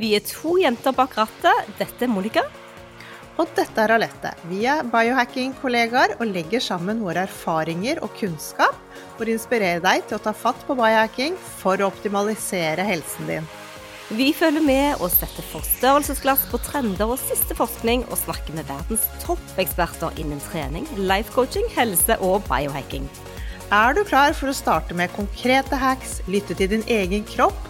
Vi er to jenter bak rattet. Dette er Monica. Og dette er Alette. Vi er biohacking-kollegaer og legger sammen våre erfaringer og kunnskap for å inspirere deg til å ta fatt på biohacking for å optimalisere helsen din. Vi følger med og setter forstørrelsesglass på trender og siste forskning, og snakker med verdens toppeksperter innen trening, life coaching, helse og biohacking. Er du klar for å starte med konkrete hacks, lytte til din egen kropp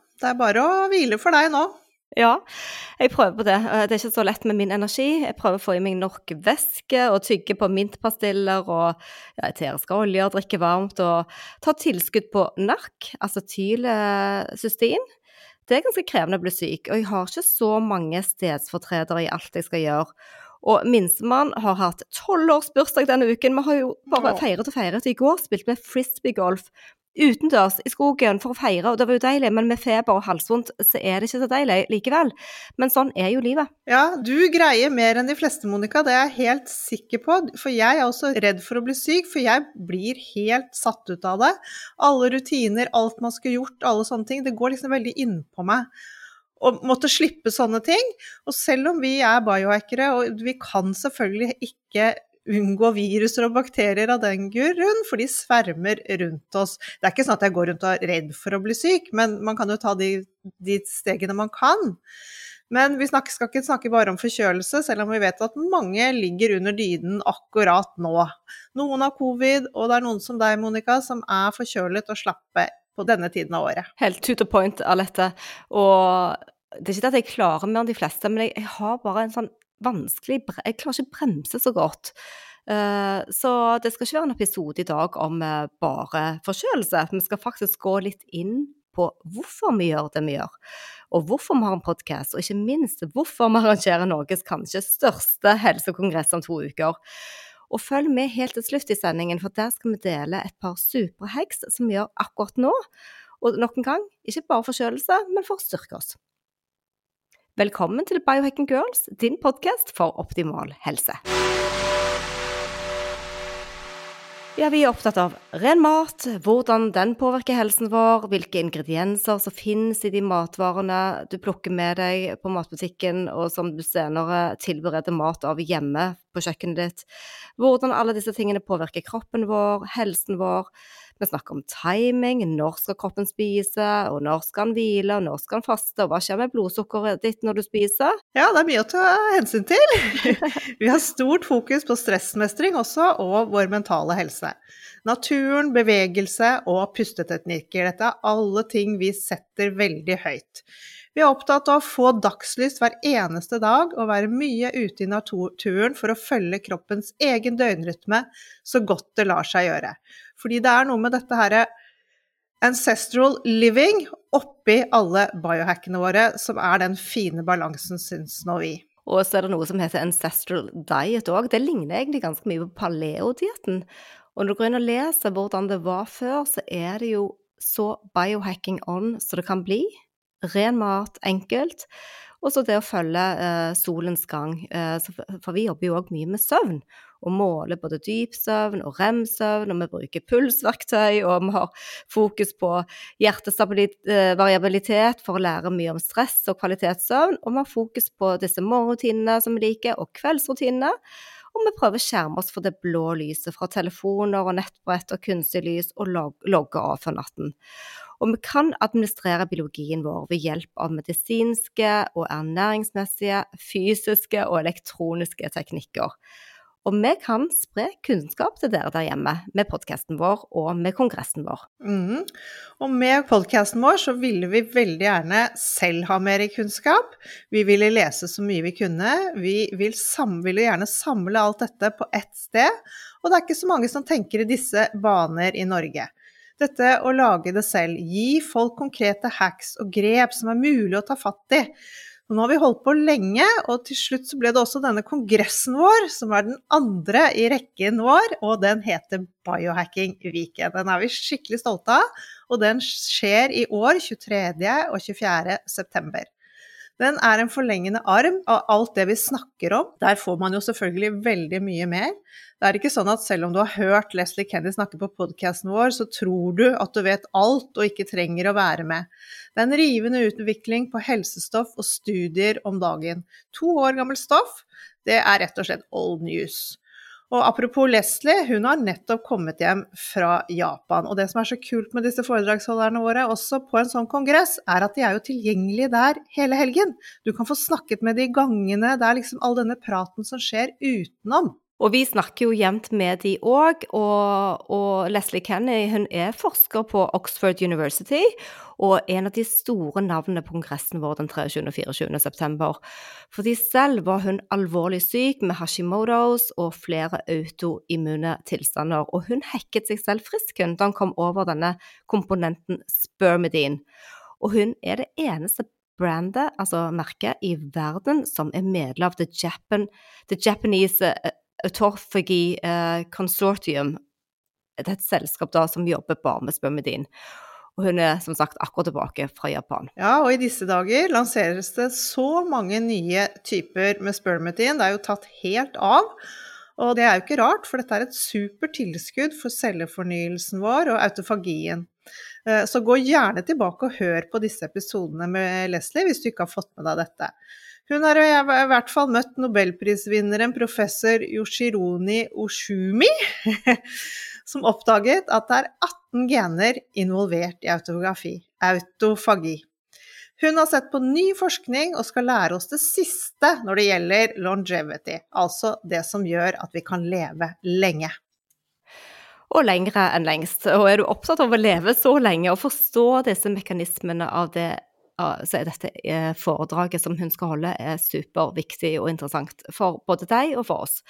det er bare å hvile for deg nå. Ja, jeg prøver på det. Eh, det er ikke så lett med min energi. Jeg prøver å få i meg nok væske og tygge på mintpastiller og ja, eteriske oljer, drikke varmt og ta tilskudd på NARK, altså tylecystein. Det er ganske krevende å bli syk, og jeg har ikke så mange stedsfortredere i alt jeg skal gjøre. Og minstemann har hatt tolvårsbursdag denne uken. Vi har jo bare feiret og feiret. I går spilte vi frisbeegolf utendørs i skogen for å feire, og det var jo deilig, men med feber og halsvondt så er det ikke så deilig likevel. Men sånn er jo livet. Ja, du greier mer enn de fleste, Monica, det er jeg helt sikker på. For jeg er også redd for å bli syk, for jeg blir helt satt ut av det. Alle rutiner, alt man skulle gjort, alle sånne ting, det går liksom veldig innpå meg å måtte slippe sånne ting. Og selv om vi er biohackere, og vi kan selvfølgelig ikke unngå viruser og bakterier av den grunn, for de svermer rundt oss. Det er ikke sånn at jeg går rundt og er redd for å bli syk, men man kan jo ta de, de stegene man kan. Men vi snakker, skal ikke snakke bare om forkjølelse, selv om vi vet at mange ligger under dyden akkurat nå. Noen har covid, og det er noen som deg, Monica, som er forkjølet og slappe på denne tiden av året. Helt to the point, Alette. Og det er ikke det at jeg klarer mer enn de fleste, men jeg, jeg har bare en sånn vanskelig Jeg klarer ikke å bremse så godt. Uh, så det skal ikke være en episode i dag om uh, bare forkjølelse. Vi skal faktisk gå litt inn på hvorfor vi gjør det vi gjør, og hvorfor vi har en podkast, og ikke minst hvorfor vi arrangerer Norges kanskje største helsekongress om to uker. Og følg med helt til slutt i sendingen, for der skal vi dele et par superheks som vi gjør akkurat nå. Og nok en gang, ikke bare forkjølelse, men for å styrke oss. Velkommen til Biohacking Girls, din podkast for optimal helse. Ja, vi er opptatt av ren mat, hvordan den påvirker helsen vår, hvilke ingredienser som finnes i de matvarene du plukker med deg på matbutikken, og som du senere tilbereder mat av hjemme på kjøkkenet ditt, hvordan alle disse tingene påvirker kroppen vår, helsen vår, vi snakker om timing, når skal kroppen spise, og når skal den hvile, og når skal den faste, og hva skjer med blodsukkeret ditt når du spiser? Ja, det er mye å ta hensyn til. Vi har stort fokus på stressmestring også, og vår mentale helse. Naturen, bevegelse og pusteteknikker, dette er alle ting vi setter veldig høyt. Vi er opptatt av å få dagslyst hver eneste dag og være mye ute i naturen for å følge kroppens egen døgnrytme så godt det lar seg gjøre. Fordi det er noe med dette her ancestral living oppi alle biohackene våre som er den fine balansen, syns nå vi. Og så er det noe som heter ancestral diet òg. Det ligner egentlig ganske mye på paleodietten. Og når du går inn og leser hvordan det var før, så er det jo så biohacking on som det kan bli ren mat, enkelt. Og så det å følge eh, solens gang. Eh, for vi jobber jo òg mye med søvn, og måler både dypsøvn og rem-søvn, og vi bruker pulsverktøy, og vi har fokus på hjertestabilitet for å lære mye om stress og kvalitetssøvn, og vi har fokus på disse morgenrutinene som vi liker, og kveldsrutinene. Og vi prøver å skjerme oss for det blå lyset fra telefoner og nettbrett og kunstig lys, og logge av for natten. Og vi kan administrere biologien vår ved hjelp av medisinske og ernæringsmessige, fysiske og elektroniske teknikker. Og vi kan spre kunnskap til dere der hjemme med podkasten vår og med kongressen vår. Mm. Og med podkasten vår så ville vi veldig gjerne selv ha mer kunnskap. Vi ville lese så mye vi kunne. Vi vil ville gjerne samle alt dette på ett sted. Og det er ikke så mange som tenker i disse baner i Norge. Dette å lage det selv, gi folk konkrete hacks og grep som er mulig å ta fatt i. Og nå har vi holdt på lenge, og til slutt så ble det også denne kongressen vår, som er den andre i rekken vår, og den heter Biohacking Weekend. Den er vi skikkelig stolte av, og den skjer i år 23. og 24. september. Den er en forlengende arm av alt det vi snakker om. Der får man jo selvfølgelig veldig mye mer. Det er ikke sånn at selv om du har hørt Leslie Kenny snakke på podkasten vår, så tror du at du vet alt og ikke trenger å være med. Det er en rivende utvikling på helsestoff og studier om dagen. To år gammelt stoff, det er rett og slett old news. Og apropos Leslie, hun har nettopp kommet hjem fra Japan. Og det som er så kult med disse foredragsholderne våre, også på en sånn kongress, er at de er jo tilgjengelige der hele helgen. Du kan få snakket med de gangene, det er liksom all denne praten som skjer utenom. Og vi snakker jo jevnt med de òg, og, og, Leslie Kenny hun er forsker på Oxford University, og en av de store navnene på kongressen vår den 23. og 24. september. Fordi selv var hun alvorlig syk med Hashimotos og flere autoimmune tilstander, og hun hekket seg selv frisk hun da hun kom over denne komponenten spermidine. Og hun er det eneste brandet, altså merket, i verden som er medlem av The, Japan, The Japanese eh, Autophagy uh, Consortium. Det er et selskap da som jobber bare med spermidin. Og hun er som sagt akkurat tilbake fra Japan. Ja, og i disse dager lanseres det så mange nye typer med spermidin. Det er jo tatt helt av. Og det er jo ikke rart, for dette er et supert tilskudd for cellefornyelsen vår og autofagien. Eh, så gå gjerne tilbake og hør på disse episodene med Leslie hvis du ikke har fått med deg dette. Hun har i hvert fall møtt nobelprisvinneren professor Yoshironi Oshumi, som oppdaget at det er 18 gener involvert i autografi, autofagi. Hun har sett på ny forskning og skal lære oss det siste når det gjelder longevity, altså det som gjør at vi kan leve lenge. Og lengre enn lengst. Og er du opptatt av å leve så lenge og forstå disse mekanismene av det så er dette eh, foredraget som hun skal holde, er superviktig og interessant for både deg og for oss.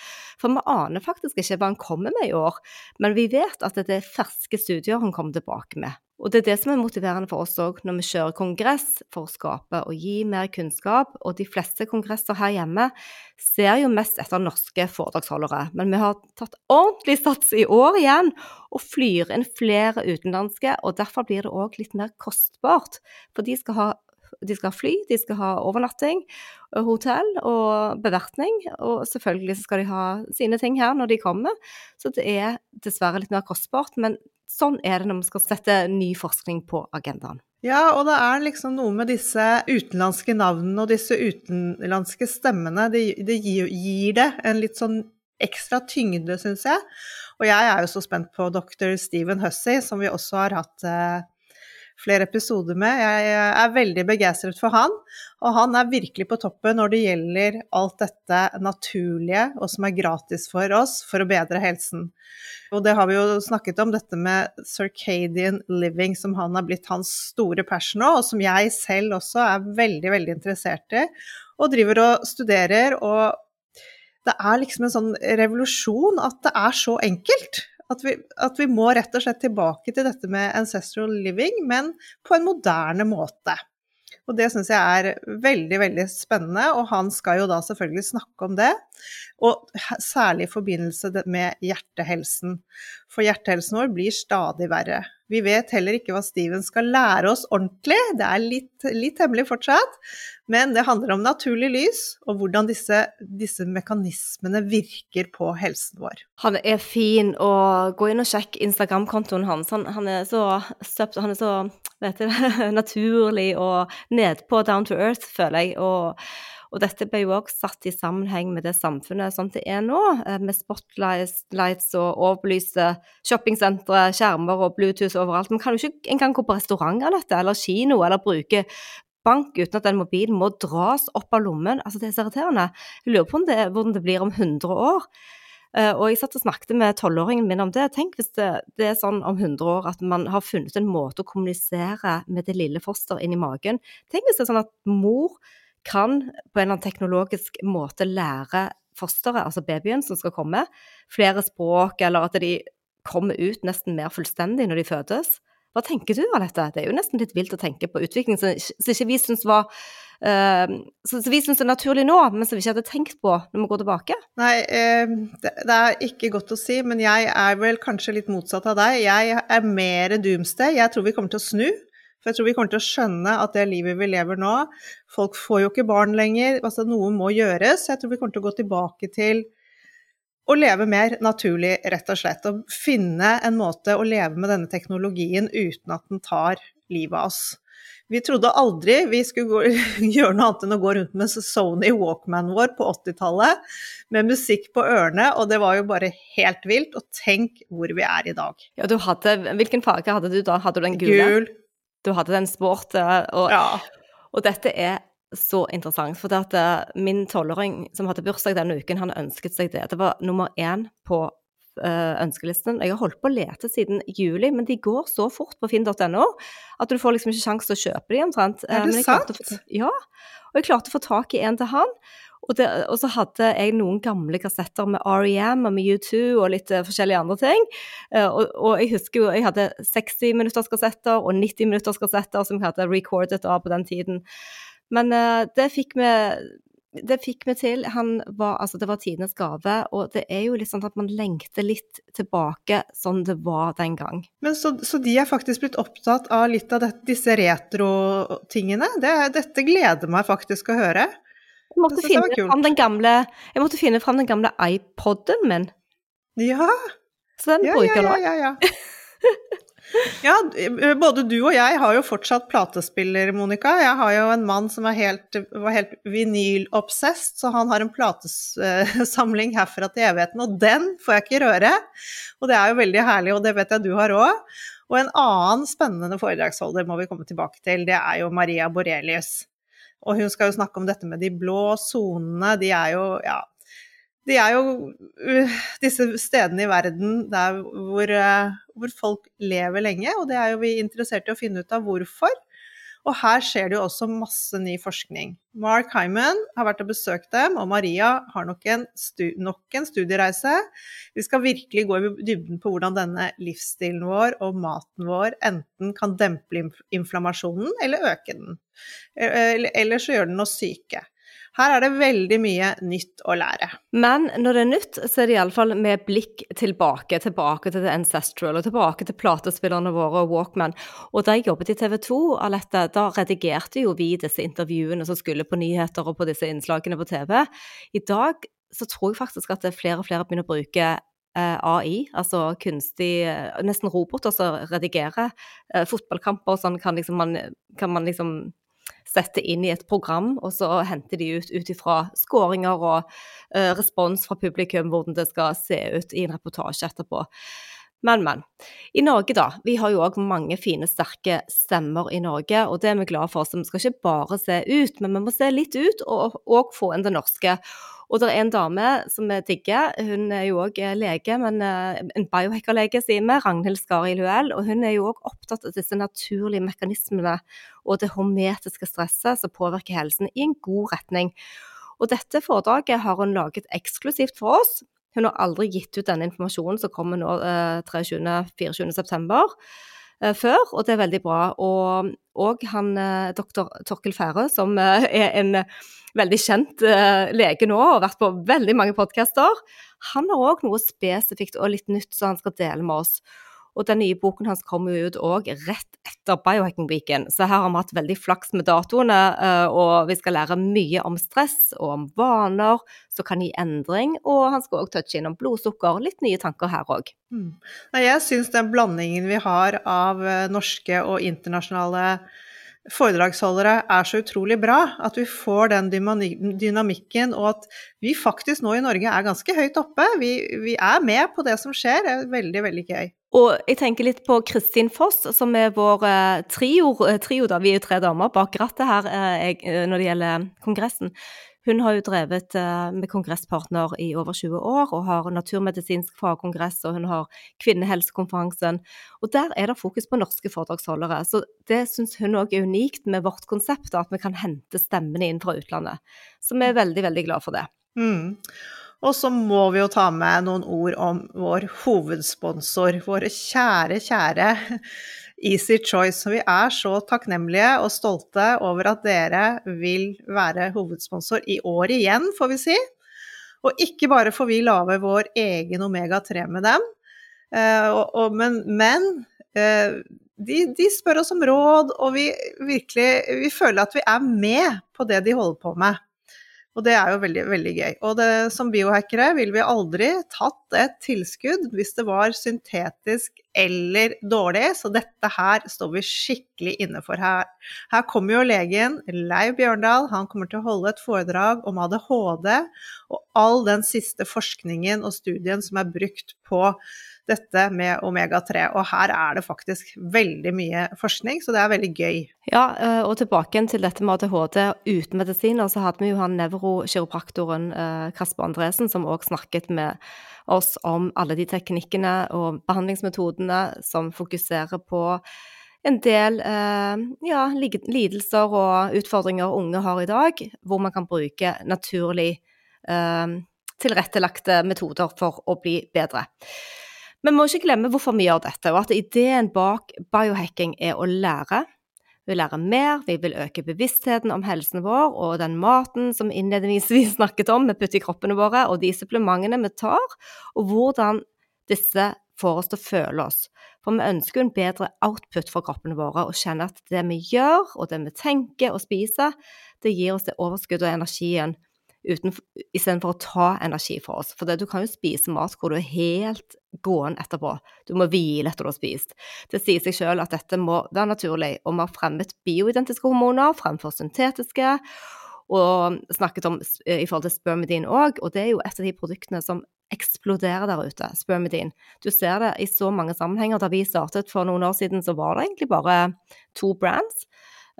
For vi aner faktisk ikke hva han kommer med i år, men vi vet at det er ferske studier han kommer tilbake med. Og det er det som er motiverende for oss òg når vi kjører kongress for å skape og gi mer kunnskap. Og de fleste kongresser her hjemme ser jo mest etter norske foredragsholdere. Men vi har tatt ordentlig sats i år igjen og flyr inn flere utenlandske. Og derfor blir det òg litt mer kostbart. For de skal ha de skal ha fly, de skal ha overnatting, hotell og bevertning. Og selvfølgelig skal de ha sine ting her når de kommer. Så det er dessverre litt mer kostbart. Men sånn er det når vi skal sette ny forskning på agendaen. Ja, og det er liksom noe med disse utenlandske navnene og disse utenlandske stemmene. Det, det gir, gir, det en litt sånn ekstra tyngde, syns jeg. Og jeg er jo så spent på dr. Stephen Hussey, som vi også har hatt eh, flere episoder med. Jeg er veldig begeistret for han, og han er virkelig på toppen når det gjelder alt dette naturlige og som er gratis for oss for å bedre helsen. Og det har vi jo snakket om, dette med circadian living, som han har blitt hans store passion nå, og som jeg selv også er veldig, veldig interessert i, og driver og studerer. og det er liksom en sånn revolusjon at det er så enkelt. At vi, at vi, må rett og slett tilbake til dette med ancestral living, men på en moderne måte. Og det syns jeg er veldig, veldig spennende, og han skal jo da selvfølgelig snakke om det. Og særlig i forbindelse med hjertehelsen. For hjertehelsen vår blir stadig verre. Vi vet heller ikke hva Steven skal lære oss ordentlig, det er litt, litt hemmelig fortsatt. Men det handler om naturlig lys, og hvordan disse, disse, mekanismene virker på helsen vår. Han er fin, og gå inn og sjekk Instagram-kontoen hans. Han, han, er så han er så vet du, naturlig og nedpå down to earth, føler jeg. Og, Og dette ble jo også satt i sammenheng med det samfunnet som det er nå, eh, med spotlights og overbelyste shoppingsentre, skjermer og Bluetooth overalt. Man kan jo ikke engang gå på restaurant av dette, eller kino, eller bruke bank uten at den mobilen må dras opp av lommen. Altså, det er så irriterende. Jeg lurer på det, hvordan det blir om 100 år. Uh, og jeg satt og snakket med tolvåringen min om det. Tenk hvis det, det, er sånn om 100 år at man har funnet en måte å kommunisere med det lille foster inni magen. Tenk hvis det er sånn at mor kan på en eller annen teknologisk måte lære fosteret, altså babyen som skal komme, flere språk, eller at de kommer ut nesten mer fullstendig når de fødes. Hva tenker du av dette? Det er jo nesten litt vilt å tenke på utvikling som ikke vi syns var uh, Så vi syns er naturlig nå, men som vi ikke hadde tenkt på når vi går tilbake. Nei, uh, det, det, er ikke godt å si, men jeg er vel kanskje litt motsatt av deg. Jeg er mer doomsday. Jeg tror vi kommer til å snu. For jeg tror vi kommer til å skjønne at det livet vi lever nå Folk får jo ikke barn lenger. altså Noe må gjøres. Jeg tror vi kommer til å gå tilbake til å leve mer naturlig, rett og slett. Og finne en måte å leve med denne teknologien uten at den tar livet av oss. Vi trodde aldri vi skulle gå, gjøre noe annet enn å gå rundt med Sony Walkman vår på 80-tallet, med musikk på ørene, og det var jo bare helt vilt. Og tenk hvor vi er i dag. Ja, du hadde, Hvilken farge hadde du da? Hadde du den gule? Gul. Du hadde den sporten. og, ja. og dette er så interessant. For det at eh, min tolvåring som hadde bursdag denne uken, han ønsket seg det. Det var nummer én på uh, ønskelisten. Jeg har holdt på å lete siden juli, men de går så fort på finn.no at du får liksom ikke sjanse til å kjøpe de omtrent. Er det sant? Få, ja. Og jeg klarte å få tak i en til han. Og, det, og, så hadde jeg noen gamle kassetter med REM og med U2 og litt uh, forskjellige andre ting. Uh, og, og, jeg husker jo jeg hadde 60-minutterskassetter og 90-minutterskassetter som jeg hadde recordet av på den tiden. Men uh, det fikk vi det fikk vi til. Var, altså det var tidenes gave, og det er jo litt sånn at man lengter litt tilbake sånn det var den gang. Men Så, så de er faktisk blitt opptatt av litt av det, disse retro-tingene? Det, dette gleder meg faktisk å høre. Jeg måtte, finne fram den gamle, jeg måtte finne fram den gamle iPoden min. Ja. Så den ja, bruker jeg ja, ja, ja. Ja, både du og jeg har jo fortsatt platespiller, Monica. Jeg har jo en mann som helt, var helt vinylobsessed, så han har en platesamling herfra til evigheten, og den får jeg ikke røre. Og det er jo veldig herlig, og det vet jeg du har òg. Og en annen spennende foredragsholder må vi komme tilbake til, det er jo Maria Borelius. Og hun skal jo snakke om dette med de blå sonene. De er jo, ja, de er jo uh, disse stedene i verden der hvor, uh, hvor, folk lever lenge, og det er jo vi interessert i å finne ut av hvorfor. Og her skjer det jo også masse ny forskning. Mark Hyman har vært og besøkt dem, og Maria har nok en, nok en studiereise. Vi skal virkelig gå i dybden på hvordan denne livsstilen vår og maten vår enten kan dempe inflammasjonen eller øke den. Eh, eller så gjør den oss syke. Her er det veldig mye nytt å lære. Men når det er nytt, så er det iallfall med blikk tilbake. Tilbake til det ancestral, og tilbake til platespillerne våre og Walkman. Og da jeg jobbet i TV 2, Alette, da redigerte jo vi disse intervjuene som skulle på nyheter og på disse innslagene på TV. I dag så tror jeg faktisk at flere og flere begynner å bruke eh, AI, altså kunstig eh, Nesten roboter som redigerer. Eh, fotballkamper og sånn kan, liksom man, kan man liksom setter inn i et program, og så henter de ut ut ifra skåringer og uh, respons fra publikum, hvordan det skal se ut i en reportasje etterpå. Men, men. I Norge, da. Vi har jo òg mange fine, sterke stemmer i Norge, og det er vi glad for. Så vi skal ikke bare se ut, men vi må se litt ut, og òg få inn det norske. Og det er en dame som vi digger, hun er jo òg eh, lege, men en en biohackerlege, sier vi, Ragnhild Skari Luell. Og hun er jo òg opptatt av disse naturlige mekanismene og det hormetiske stresset som påvirker helsen i en god retning. Og dette foredraget har hun laget eksklusivt for oss. Hun har aldri gitt ut denne informasjonen som kommer nå 23.-24. september før, og det er veldig bra. Og, òg han doktor Torkel Færø, som er en veldig kjent lege nå og har vært på veldig mange podcaster. Han har òg noe spesifikt og litt nytt som han skal dele med oss. Og den nye boken hans kommer jo ut òg rett etter Biohacking Weekend, så her har vi hatt veldig flaks med datoene, uh, og vi skal lære mye om stress og om vaner som kan gi endring, og han skal òg touche innom blodsukker, litt nye tanker her òg. Mm. Jeg syns den blandingen vi har av uh, norske og internasjonale foredragsholdere er så utrolig bra. At vi får den dynamikken, og at vi faktisk nå i Norge er ganske høyt oppe. Vi, vi er med på det som skjer. Det er veldig, veldig gøy. Og jeg tenker litt på Kristin Foss, som er vår eh, trio, eh, trio da, vi er jo tre damer bak rattet her eh, når det gjelder kongressen. Hun har jo drevet med kongresspartner i over 20 år, og har naturmedisinsk fagkongress, og hun har kvinnehelsekonferansen. Og der er det fokus på norske foredragsholdere. Så det syns hun òg er unikt med vårt konsept, at vi kan hente stemmene inn fra utlandet. Så vi er veldig, veldig glad for det. Mm. Og så må vi jo ta med noen ord om vår hovedsponsor, våre kjære, kjære Easy Choice. Vi er så takknemlige og stolte over at dere vil være hovedsponsor i år igjen, får vi si. Og ikke bare får vi lage vår egen omega-3 med dem, eh, men, men eh, de, de, spør oss om råd, og vi virkelig vi føler at vi er med på det de holder på med. Og det er jo veldig, veldig gøy. Og det, som biohackere vil vi aldri tatt et tilskudd hvis det var syntetisk eller dårlig, så dette her står vi skikkelig inne for her. Her kommer jo legen Leiv Bjørndal, han kommer til å holde et foredrag om ADHD og all den siste forskningen og studien som er brukt på dette med omega-3. Og her er det faktisk veldig mye forskning, så det er veldig gøy. Ja, eh, og tilbake til dette med ADHD uten medisiner, så hadde vi jo han nevrokiropraktoren eh, Kasper Andresen som òg snakket med oss om alle de teknikkene og behandlingsmetodene som fokuserer på en del eh, ja, lidelser og utfordringer unge har i dag, hvor man kan bruke naturlig eh, tilrettelagte metoder for å bli bedre. Vi må ikke glemme hvorfor vi gjør dette, og at ideen bak biohacking er å lære. Vi lære mer, vi vil øke bevisstheten om helsen vår og den maten som innledningsvis snakket om vi putter i kroppene våre, og de supplementene vi tar, og hvordan disse får oss til å føle oss. For vi ønsker en bedre output for kroppene våre, og kjenne at det vi gjør, og det vi tenker og spiser, det gir oss det overskuddet og energien istedenfor å ta energi fra oss. For det, du kan jo spise mat hvor du er helt gåen etterpå. Du må hvile etter du har spist. Det sier seg selv at dette må være naturlig, og vi har fremmet bioidentiske hormoner fremfor syntetiske. Og snakket om i forhold til spermidin òg, og det er jo et av de produktene som eksploderer der ute, spermidin. Du ser det i så mange sammenhenger. Da vi startet for noen år siden, så var det egentlig bare to brands.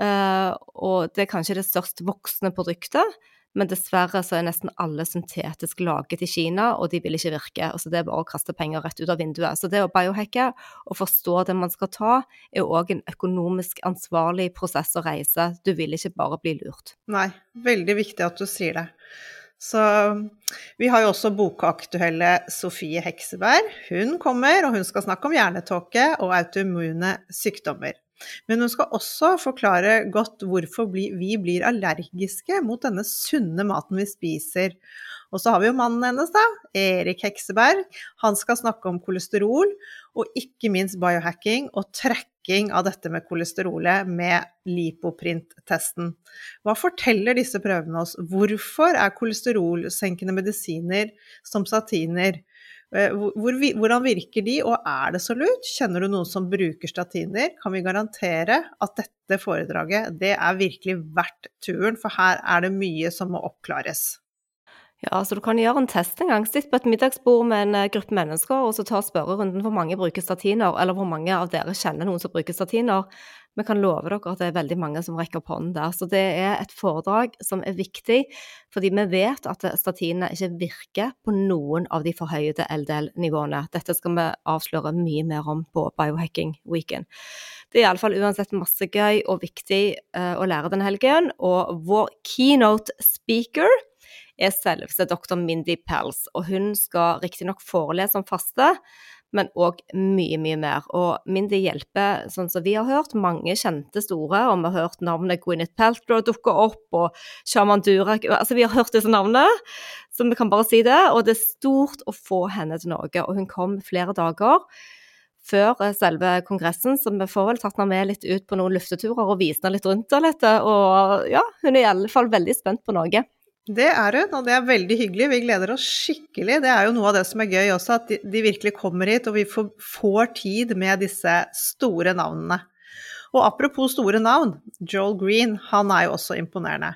Uh, og det er kanskje det størst voksne produktet, men dessverre så er nesten alle syntetisk laget i Kina, og de vil ikke virke. Altså det er bare å kaste penger rett ut av vinduet. Så det å biohacke og forstå det man skal ta, er òg en økonomisk ansvarlig prosess å reise. Du vil ikke bare bli lurt. Nei, veldig viktig at du sier det. Så vi har jo også bokaktuelle Sofie Hekseberg. Hun kommer, og hun skal snakke om hjernetåke og autoimmune sykdommer. Men hun skal også forklare godt hvorfor vi blir allergiske mot denne sunne maten vi spiser. Og så har vi jo mannen hennes, da, Erik Hekseberg. Han skal snakke om kolesterol, og ikke minst biohacking og trekking av dette med kolesterolet med lipoprint-testen. Hva forteller disse prøvene oss? Hvorfor er kolesterolsenkende medisiner som statiner hvor, hvordan virker de, og er det så lurt? Kjenner du noen som bruker statiner? Kan vi garantere at dette foredraget det er virkelig verdt turen, for her er det mye som må oppklares? Ja, så du kan gjøre en test en gang. Sitt på et middagsbord med en eh, gruppe mennesker, og så ta spørrerunden hvor mange bruker statiner, eller hvor mange av dere kjenner noen som bruker statiner. Vi kan love dere at det er veldig mange som rekker opp hånden der. Så det er et foredrag som er viktig, fordi vi vet at statinene ikke virker på noen av de forhøyede LDL-nivåene. Dette skal vi avsløre mye mer om på Biohacking Weekend. Det er iallfall uansett masse gøy og viktig uh, å lære denne helgen. Og vår keynote speaker er selveste doktor Mindy Pels, og hun skal riktignok forelese om faste, men òg mye, mye mer. Og Mindy hjelper, sånn som vi har hørt, mange kjente store, og vi har hørt navnet Gwyneth Paltrow dukke opp, og Shaman Durek Altså, vi har hørt disse navnene, så vi kan bare si det. Og det er stort å få henne til Norge, og hun kom flere dager før eh, selve kongressen, så vi får vel tatt henne med litt ut på noen lufteturer og vist henne litt rundt der litt. Og ja, hun er i alle fall veldig spent på Norge. Det er hun, og det er veldig hyggelig. Vi gleder oss skikkelig. Det er jo noe av det som er gøy også, at de, virkelig kommer hit, og vi får, får, tid med disse store navnene. Og apropos store navn, Joel Green, han er jo også imponerende.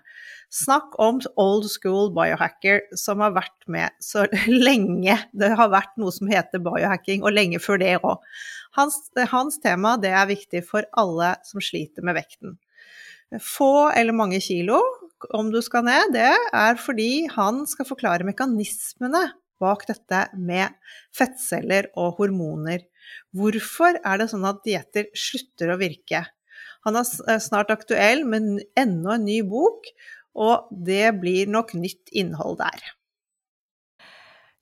Snakk om old school biohacker som har vært med så lenge det har vært noe som heter biohacking, og lenge før det òg. Hans, hans tema det er viktig for alle som sliter med vekten. Få eller mange kilo, om du skal ned, det er fordi han skal forklare mekanismene bak dette med fettceller og hormoner. Hvorfor er det sånn at dietter slutter å virke? Han er snart aktuell med enda en ny bok, og det blir nok nytt innhold der.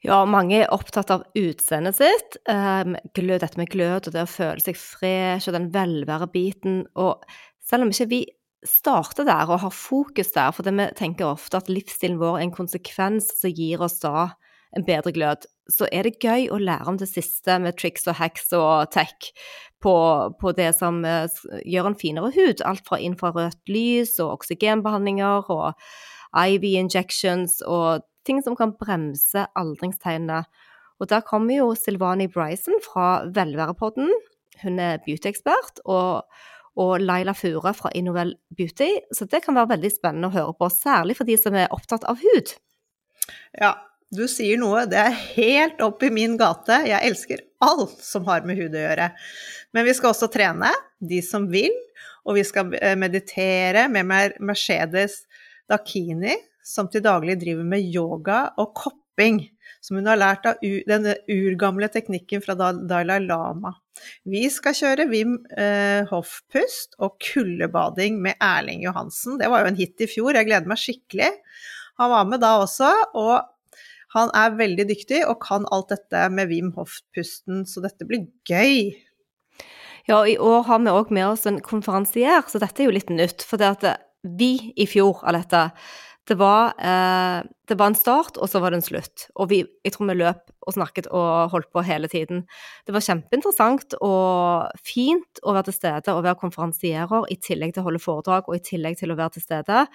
Ja, mange er opptatt av utseendet sitt. Glød, dette med glød og det å føle seg fresh og den velværebiten. Og selv om ikke vi starter der og har fokus der, for vi tenker ofte at livsstilen vår er en konsekvens som gir oss da en bedre glød, så er det gøy å lære om det siste med triks og hacks og tech på, på det som uh, gjør en finere hud. Alt fra infrarødt lys og oksygenbehandlinger og IV injections og ting som kan bremse aldringstegnene. Og der kommer jo Silvani Bryson fra Velværepodden. Hun er beautyekspert. Og, og Laila Fure fra Innovel Beauty. Så det kan være veldig spennende å høre på, særlig for de som er opptatt av hud. Ja, du sier noe. Det er helt opp i min gate. Jeg elsker alt som har med hud å gjøre. Men vi skal også trene, de som vil. Og vi skal eh, meditere med Mercedes Dakini, som til daglig driver med yoga og kopping. Som hun har lært av den urgamle teknikken fra Dalai Lama. Vi skal kjøre Wim eh, Hoff-pust og kuldebading med Erling Johansen. Det var jo en hit i fjor, jeg gleder meg skikkelig. Han var med da også, og han er veldig dyktig og kan alt dette med Wim Hoff-pusten, så dette blir gøy. Ja, og i år har vi òg med oss en konferansier, så dette er jo litt nytt. For det at vi i fjor, Alette, det var, eh, det var, en start, og så var det en slutt. Og vi, jeg tror vi løp og snakket og holdt på hele tiden. Det var kjempeinteressant og fint å være til stede og være konferansierer, i tillegg til å holde foredrag og i tillegg til å være til stede.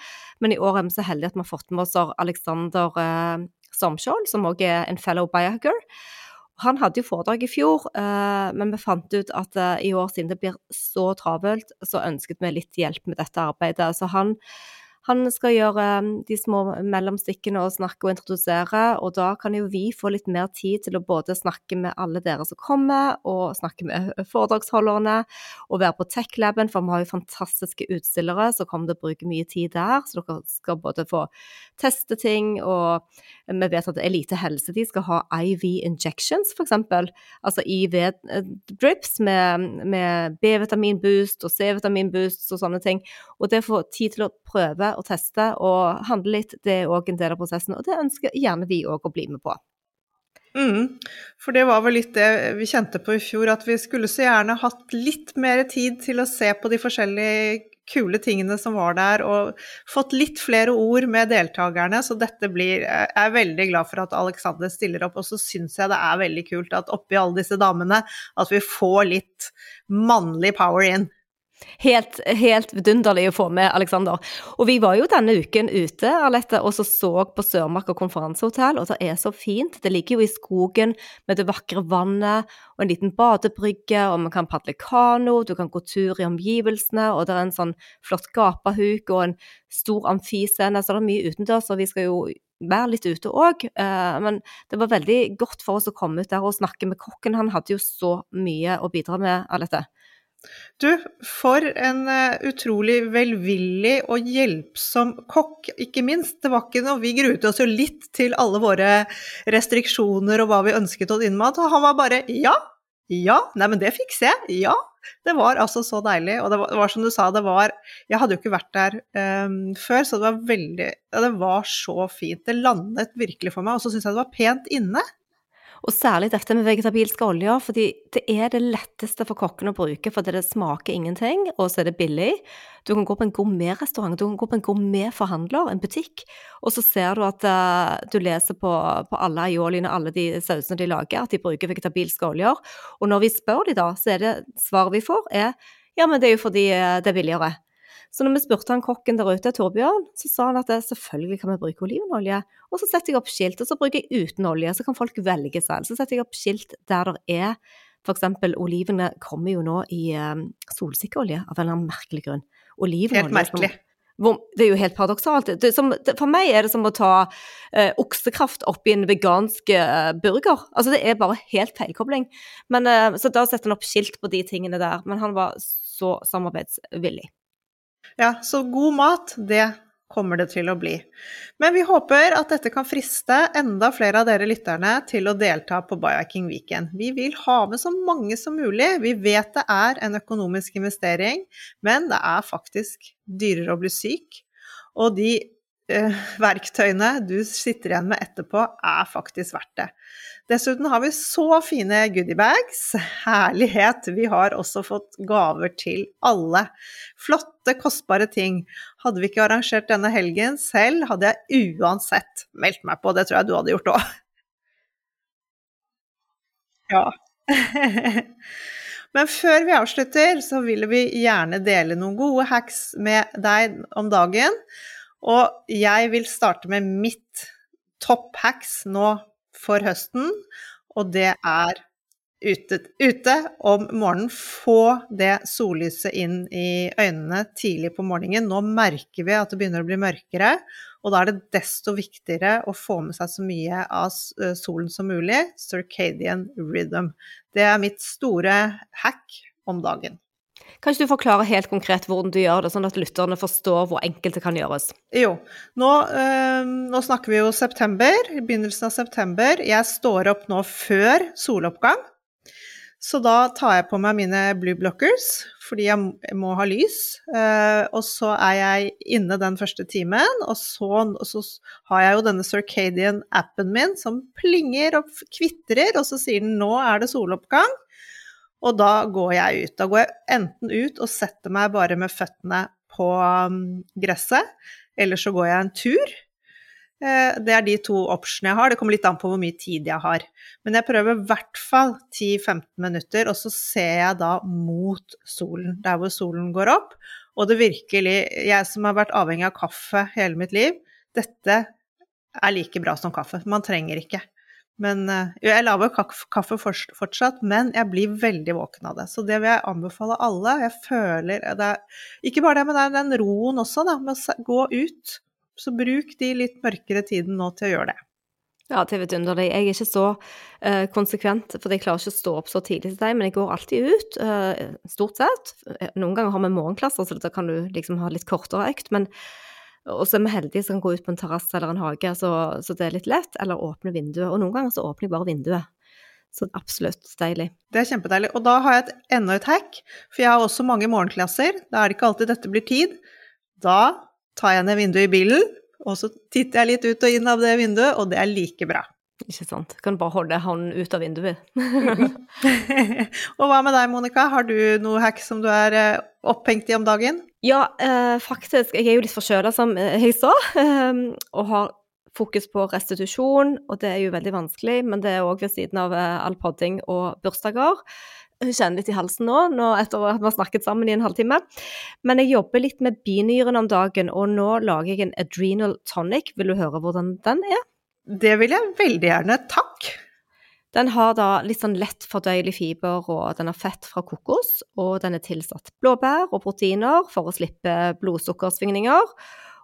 Men i år er vi så heldige at vi har fått med oss Alexander eh, Stormskjold, som òg er en fellow biohacker. Han hadde jo foredrag i fjor, eh, men vi fant ut at eh, i år, siden det blir så travelt, så ønsket vi litt hjelp med dette arbeidet. Så han han skal gjøre um, de små mellomstikkene og snakke og introdusere, og da kan jo vi få litt mer tid til å både snakke med alle dere som kommer, og snakke med foredragsholderne, og være på Tech-laben, for vi har jo fantastiske utstillere som kommer til å bruke mye tid der, så dere skal både få teste ting, og vi vet at Elite Helse de skal ha IV injections, f.eks., altså IV-drips med, med B-vitamin-boost og C-vitamin-boost og sånne ting, og det å få tid til å prøve og teste og handle litt, det er òg en del av prosessen. Og det ønsker gjerne vi òg å bli med på. Mm, for det var vel litt det vi kjente på i fjor, at vi skulle så gjerne hatt litt mer tid til å se på de forskjellige kule tingene som var der, og fått litt flere ord med deltakerne. Så dette blir Jeg er veldig glad for at Alexander stiller opp, og så syns jeg det er veldig kult at oppi alle disse damene, at vi får litt mannlig power in. Helt, helt vidunderlig å få med, Aleksander. Og vi var jo denne uken ute Alette, og så, så på Sørmarka konferansehotell, og det er så fint. Det ligger jo i skogen med det vakre vannet og en liten badebrygge, og man kan padle kano, du kan gå tur i omgivelsene, og det er en sånn flott gapahuk og en stor amfiscene, så det er mye utendørs, og vi skal jo være litt ute òg. Eh, men det var veldig godt for oss å komme ut der og snakke med kokken. Han hadde jo så mye å bidra med, Alette. Du, for en uh, utrolig velvillig og hjelpsom kokk, ikke minst. Det var ikke noe Vi gruet oss jo litt til alle våre restriksjoner og hva vi ønsket oss innen mat, og han var bare ja, ja, nei, men det fikser jeg, ja. Det var altså så deilig, og det var, det var som du sa, det var Jeg hadde jo ikke vært der um, før, så det var veldig ja, Det var så fint. Det landet virkelig for meg, og så syns jeg det var pent inne. Og særlig dette med vegetabilske oljer, fordi det er det letteste for kokken å bruke, fordi det smaker ingenting, og så er det billig. Du kan gå på en gourmetrestaurant, du kan gå på en gourmetforhandler, en butikk, og så ser du at uh, du leser på, på alle aioliene, alle de sausene de lager, at de bruker vegetabilske oljer. Og når vi spør de da, så er det svaret vi får, er ja, men det er jo fordi eh, det er billigere. Så når vi spurte han kokken der ute, Torbjørn, så sa han at det, selvfølgelig kan vi bruke olivenolje. Og så setter jeg opp skilt, og så bruker jeg uten olje, så kan folk velge selv. Så setter jeg opp skilt der det er eksempel olivene kommer jo nå i eh, solsikkeolje av en eller annen merkelig grunn. Olivenolje Helt merkelig. Som, det er jo helt paradoksalt. Det, som, det, for meg er det som å ta eh, oksekraft oppi en vegansk eh, burger. Altså det er bare helt feilkobling. Men, eh, så da setter han opp skilt på de tingene der. Men han var så samarbeidsvillig. Ja, så god mat, det kommer det til å bli. Men vi håper at dette kan friste enda flere av dere lytterne til å delta på Biohacking Weekend. Vi vil ha med så mange som mulig. Vi vet det er en økonomisk investering, men det er faktisk dyrere å bli syk. Og de verktøyene du sitter igjen med etterpå, er faktisk verdt det. Dessuten har vi så fine goodiebags. Herlighet! Vi har også fått gaver til alle. Flotte, kostbare ting. Hadde vi ikke arrangert denne helgen selv, hadde jeg uansett meldt meg på. Det tror jeg du hadde gjort òg. Ja. Men før vi avslutter, så vil vi gjerne dele noen gode hacks med deg om dagen. Og jeg vil starte med mitt topp hacks nå for høsten, og det er ute, ute, om morgenen. Få det sollyset inn i øynene tidlig på morgenen. Nå merker vi at det begynner å bli mørkere, og da er det desto viktigere å få med seg så mye av eh, solen som mulig. Circadian rhythm. Det er mitt store hack om dagen. Kan ikke du forklare helt konkret hvordan du gjør det, sånn at lytterne forstår hvor enkelt det kan gjøres? Jo, nå, øh, nå, snakker vi jo september, begynnelsen av september. Jeg står opp nå før soloppgang. Så da tar jeg på meg mine blue blockers, fordi jeg må ha lys. Uh, og så er jeg inne den første timen, og så, og så har jeg jo denne Circadian-appen min som plinger og kvitrer, og så sier den 'nå er det soloppgang'. Og da går jeg ut. Da går jeg enten ut og setter meg bare med føttene på um, gresset, eller så går jeg en tur. Eh, det er de to optionene jeg har. Det kommer litt an på hvor mye tid jeg har. Men jeg prøver i hvert fall 10-15 minutter, og så ser jeg da mot solen, der hvor solen går opp. Og det virkelig Jeg som har vært avhengig av kaffe hele mitt liv, dette er like bra som kaffe. Man trenger ikke. Men jo, jeg lager kaffe fortsatt, men jeg blir veldig våken av det. Så det vil jeg anbefale alle. Jeg føler det er, Ikke bare det, men det er den roen også, da, med å gå ut. Så bruk de litt mørkere tiden nå til å gjøre det. Ja, det er vidunderlig. Jeg er ikke så uh, konsekvent, for jeg klarer ikke å stå opp så tidlig til deg, men jeg går alltid ut, uh, stort sett. Noen ganger har vi morgenklasser, så da kan du liksom ha litt kortere økt, men og så er vi heldige som kan gå ut på en terrasse eller en hage, så, så, det er litt lett. Eller åpne vinduet. Og noen ganger så åpner jeg bare vinduet. Så absolutt deilig. Det er kjempedeilig. Og da har jeg et, enda et hack, for jeg har også mange morgenklasser. Da er det ikke alltid dette blir tid. Da tar jeg ned vinduet i bilen, og så titter jeg litt ut og inn av det vinduet, og det er like bra. Ikke sant. Kan bare holde hånden ut av vinduet. og hva med deg, Monica? Har du noe hack som du er eh, opphengt i om dagen? Ja, eh, faktisk. Jeg er jo litt forkjøla, som jeg sa, eh, og har fokus på restitusjon, og det er jo veldig vanskelig, men det er òg ved siden av eh, all podding og bursdager. Hun kjenner litt i halsen nå, nå etter at vi har snakket sammen i en halvtime. Men jeg jobber litt med binyren om dagen, og nå lager jeg en adrenal tonic. Vil du høre hvordan den er? Det vil jeg veldig gjerne. Takk. Den har da litt sånn lett fordøyelig fiber, og den har fett fra kokos, og den er tilsatt blåbær og proteiner for å slippe blodsukkersvingninger.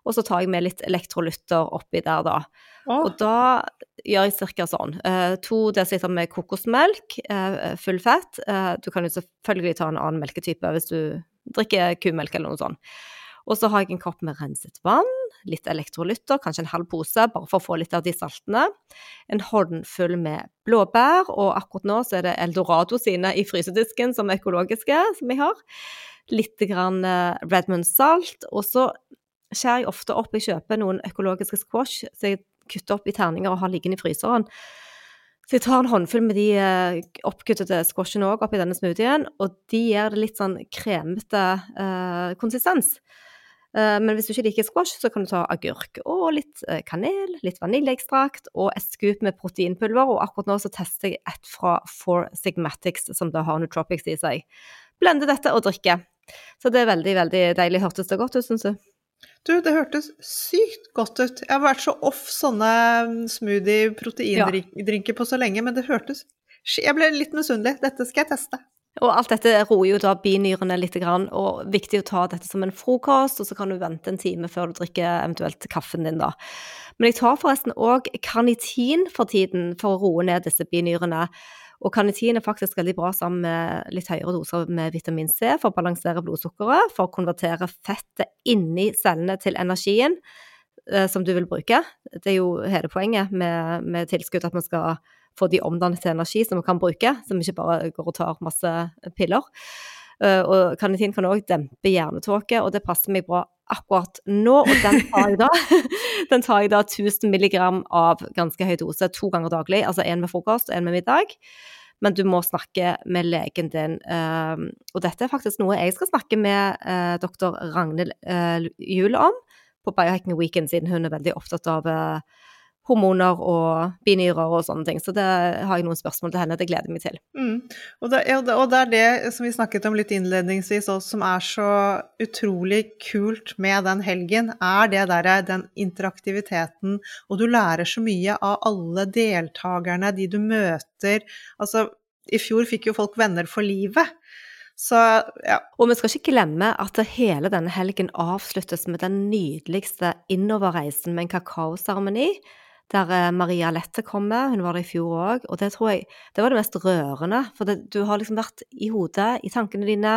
Og så tar jeg med litt elektrolytter oppi der, da. Oh. Og da gjør jeg ca. sånn. Eh, to dl med kokosmelk, eh, full fett. Eh, du kan jo selvfølgelig ta en annen melketype hvis du drikker kumelk eller noe sånt. Og så har jeg en kopp med renset vann, litt elektrolytter, kanskje en halv pose, bare for å få litt av de saltene. En håndfull med blåbær, og akkurat nå så er det Eldorado sine i frysedisken som er økologiske, som jeg har. Litt grann eh, Redmond salt. Og så skjærer jeg ofte opp, jeg kjøper noen økologiske squash, så jeg kutter opp i terninger og har liggende i fryseren. Så jeg tar en håndfull med de eh, oppkuttede squashene òg oppi denne smoothien, og de gir det litt sånn kremete eh, konsistens. Eh, men hvis du ikke liker squash, så kan du ta agurk og litt eh, kanel, litt vaniljeekstrakt og et scoop med proteinpulver. Og akkurat nå så tester jeg et fra Four Sigmatics, som da har nootropics i seg. Blende dette og drikke. Så det er veldig, veldig deilig. Hørtes det godt ut, syns du? Du, det hørtes sykt godt ut. Jeg har vært så off sånne smoothie-proteindrinker på så lenge, men det hørtes Jeg ble litt misunnelig. Dette skal jeg teste. Og alt dette roer jo da binyrene litt, og viktig å ta dette som en frokost, og så kan du vente en time før du drikker eventuelt kaffen din, da. Men jeg tar forresten òg karnitin for tiden for å roe ned disse binyrene. Og karnitin er faktisk veldig bra sammen med litt høyere doser med vitamin C for å balansere blodsukkeret, for å konvertere fettet inni cellene til energien eh, som du vil bruke. Det er jo hele poenget med, med tilskudd, at man skal få de omdannet til energi som vi kan bruke, som ikke bare går og tar masse piller. Uh, og karnitin kan òg dempe hjernetåke, og det passer meg bra akkurat nå. Og den tar jeg da, den tar jeg da 1000 milligram av ganske høy dose to ganger daglig. Altså én med frokost og én med middag. Men du må snakke med legen din. Uh, og dette er faktisk noe jeg skal snakke med doktor Ragnhild Juel om på Biohacking Weekend, siden hun er veldig opptatt av hormoner og binyrer og sånne ting. Så det har jeg noen spørsmål til henne, det gleder jeg meg til. Mm. Og, det, og, det, er det som vi snakket om litt innledningsvis også, som er så utrolig kult med den helgen, er det derre den interaktiviteten, og du lærer så mye av alle deltakerne, de du møter. Altså, i fjor fikk jo folk venner for livet. Så, ja. Og vi skal ikke glemme at hele denne helgen avsluttes med den nydeligste innoverreisen med en kakaoseremoni der eh, Maria Lette kommer. Hun var der i fjor òg, og det tror jeg det var det mest rørende. For det, du har liksom vært i hodet, i tankene dine,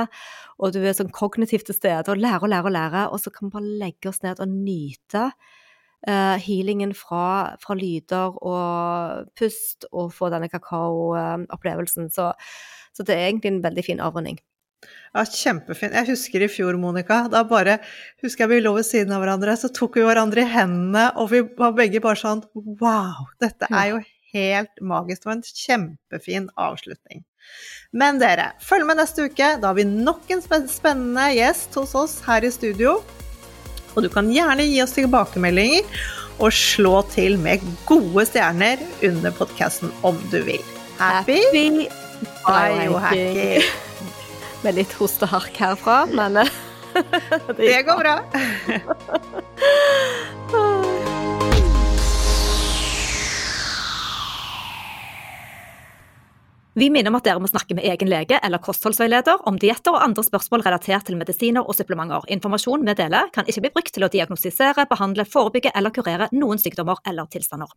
og du er sånn kognitivt til stede og lærer og lærer og lærer, og så kan vi bare legge oss ned og nyte uh, healingen fra, fra, lyder og pust, og få denne kakaoopplevelsen. Så, så det er egentlig en veldig fin avrunding. Ja, kjempefint. Jeg husker i fjor, Monica. Da bare husker jeg vi lå ved siden av hverandre, så tok vi hverandre i hendene, og vi var begge bare sånn Wow, dette er jo helt magisk. Det var en kjempefin avslutning. Men dere, følg med neste uke. Da har vi nok en spennende gjest hos oss her i studio. Og du kan gjerne gi oss tilbakemeldinger og slå til med gode stjerner under podkasten om du vil. Happy, Happy biohacking! med litt host og hark herfra, men eh, det, det går bra. Vi minner om at dere må snakke med egen lege eller kostholdsveileder om dietter og andre spørsmål relatert til medisiner og supplementer. Informasjon vi deler, kan ikke bli brukt til å diagnostisere, behandle, forebygge eller kurere noen sykdommer eller tilstander.